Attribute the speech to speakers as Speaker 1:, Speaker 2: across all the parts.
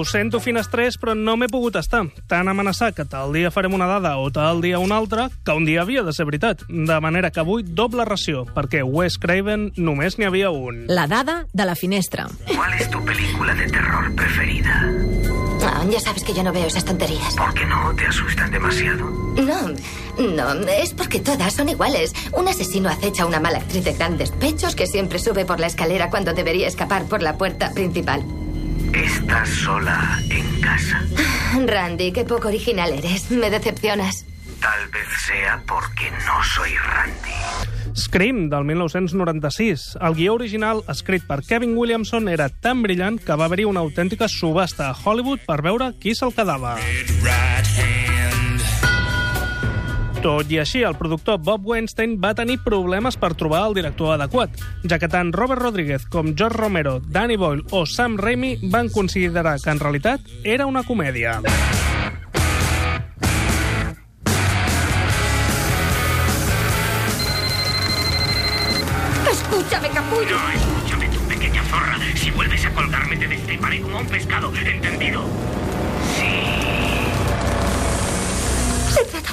Speaker 1: Ho sento, finestrers, però no m'he pogut estar. Tan amenaçat que tal dia farem una dada o tal dia una altra, que un dia havia de ser veritat. De manera que avui doble ració, perquè Wes Craven només n'hi havia un.
Speaker 2: La dada de la finestra.
Speaker 3: ¿Cuál es tu película de terror preferida?
Speaker 4: Ah, ya sabes que yo no veo esas tonterías.
Speaker 3: ¿Por qué no te asustan demasiado?
Speaker 4: No, no, es porque todas son iguales. Un asesino acecha a una mala actriz de grandes pechos que siempre sube por la escalera cuando debería escapar por la puerta principal.
Speaker 3: ¿Estás sola en casa?
Speaker 4: Randy, qué poco original eres. Me decepcionas.
Speaker 3: Tal vez sea porque no soy Randy.
Speaker 1: Scream, del 1996. El guió original, escrit per Kevin Williamson, era tan brillant que va haver-hi una autèntica subhasta a Hollywood per veure qui se'l quedava. Tot i així, el productor Bob Weinstein va tenir problemes per trobar el director adequat, ja que tant Robert Rodríguez com George Romero, Danny Boyle o Sam Raimi van considerar que en realitat era una comèdia.
Speaker 4: Escúchame, capullo.
Speaker 3: No, escúchame, tu pequeña zorra. Si vuelves a colgarme, te destriparé como un pescado. ¿Entendido?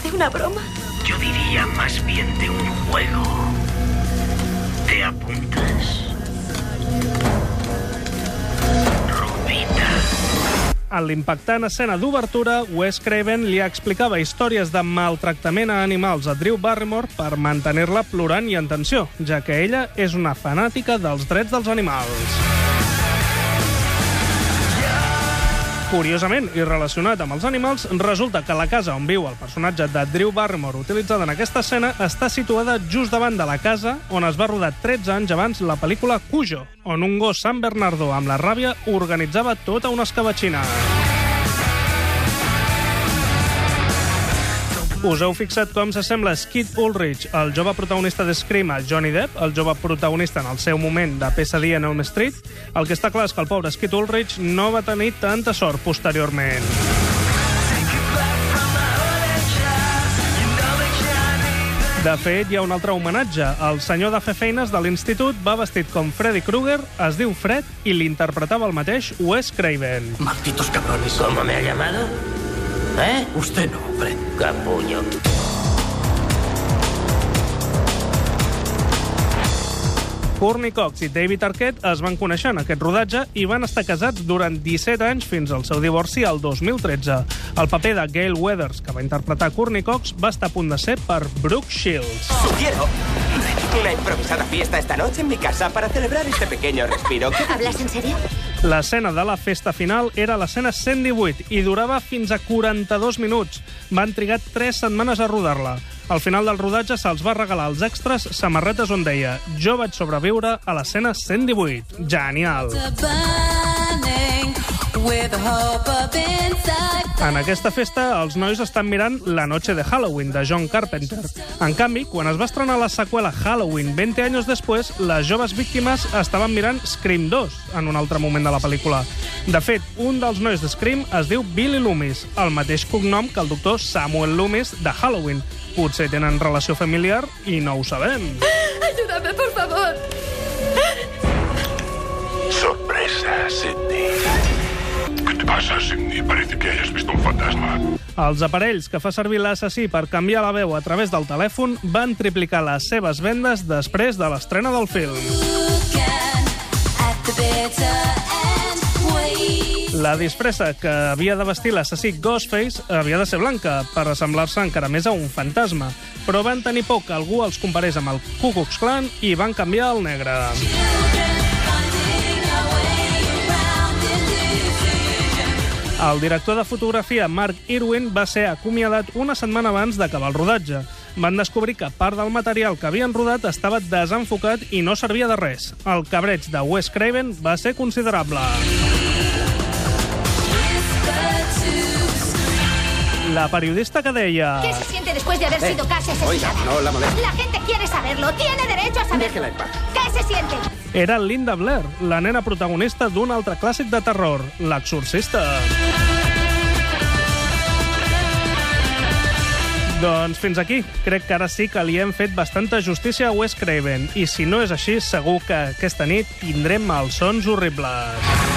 Speaker 4: De una broma.
Speaker 3: Yo diría más bien de un juego. ¿Te apuntas? Rubita.
Speaker 1: En l'impactant escena d'obertura, Wes Craven li explicava històries de maltractament a animals a Drew Barrymore per mantenir-la plorant i en tensió, ja que ella és una fanàtica dels drets dels animals. Curiosament, i relacionat amb els animals, resulta que la casa on viu el personatge de Drew Barrymore utilitzada en aquesta escena està situada just davant de la casa on es va rodar 13 anys abans la pel·lícula Cujo, on un gos San Bernardo amb la ràbia organitzava tota una escabatxina. Us heu fixat com s'assembla Skid Ulrich, el jove protagonista de Scream, a Johnny Depp, el jove protagonista en el seu moment de Pesadilla en Elm Street? El que està clar és que el pobre Skid Ulrich no va tenir tanta sort posteriorment. De fet, hi ha un altre homenatge. El senyor de fer feines de l'institut va vestit com Freddy Krueger, es diu Fred i l'interpretava el mateix Wes Craven.
Speaker 5: Malditos cabrones.
Speaker 6: ¿Cómo me ha llamado? ¿Eh?
Speaker 5: Usted no, Fred.
Speaker 6: Capullo.
Speaker 1: Courtney Cox i David Arquette es van conèixer en aquest rodatge i van estar casats durant 17 anys fins al seu divorci al 2013. El paper de Gail Weathers, que va interpretar Courtney Cox, va estar a punt de ser per Brooke Shields.
Speaker 7: Sugiero una improvisada fiesta esta noche en mi casa para celebrar este pequeño respiro.
Speaker 4: ¿Hablas en serio?
Speaker 1: L'escena de la festa final era l'escena 118 i durava fins a 42 minuts. Van trigar 3 setmanes a rodar-la. Al final del rodatge se'ls va regalar als extras samarretes on deia «Jo vaig sobreviure a l'escena 118». Genial! En aquesta festa, els nois estan mirant La noche de Halloween, de John Carpenter. En canvi, quan es va estrenar la seqüela Halloween 20 anys després, les joves víctimes estaven mirant Scream 2, en un altre moment de la pel·lícula. De fet, un dels nois de Scream es diu Billy Loomis, el mateix cognom que el doctor Samuel Loomis de Halloween. Potser tenen relació familiar i no ho sabem.
Speaker 4: Ayúdame, por favor.
Speaker 8: Sorpresa, Sidney. ¿Qué te pasa, Sidney? Parece que hayas visto un fantasma.
Speaker 1: Els aparells que fa servir l'assassí per canviar la veu a través del telèfon van triplicar les seves vendes després de l'estrena del film. La disfressa que havia de vestir l'assassí Ghostface havia de ser blanca, per assemblar-se encara més a un fantasma. Però van tenir por que algú els comparés amb el Ku Klux Klan i van canviar al negre. El director de fotografia, Mark Irwin, va ser acomiadat una setmana abans d'acabar el rodatge. Van descobrir que part del material que havien rodat estava desenfocat i no servia de res. El cabreig de Wes Craven va ser considerable. La periodista que deia...
Speaker 4: ¿Qué se siente después de haber sido casi asesinada?
Speaker 7: Oiga, no la moleste.
Speaker 4: La gente quiere saberlo. Tiene derecho a saberlo.
Speaker 7: Déjela en paz.
Speaker 4: ¿Qué se siente?
Speaker 1: Era Linda Blair, la nena protagonista d'un altre clàssic de terror, L'exorcista. Doncs fins aquí. Crec que ara sí que li hem fet bastanta justícia a Wes Craven. I si no és així, segur que aquesta nit tindrem malsons horribles.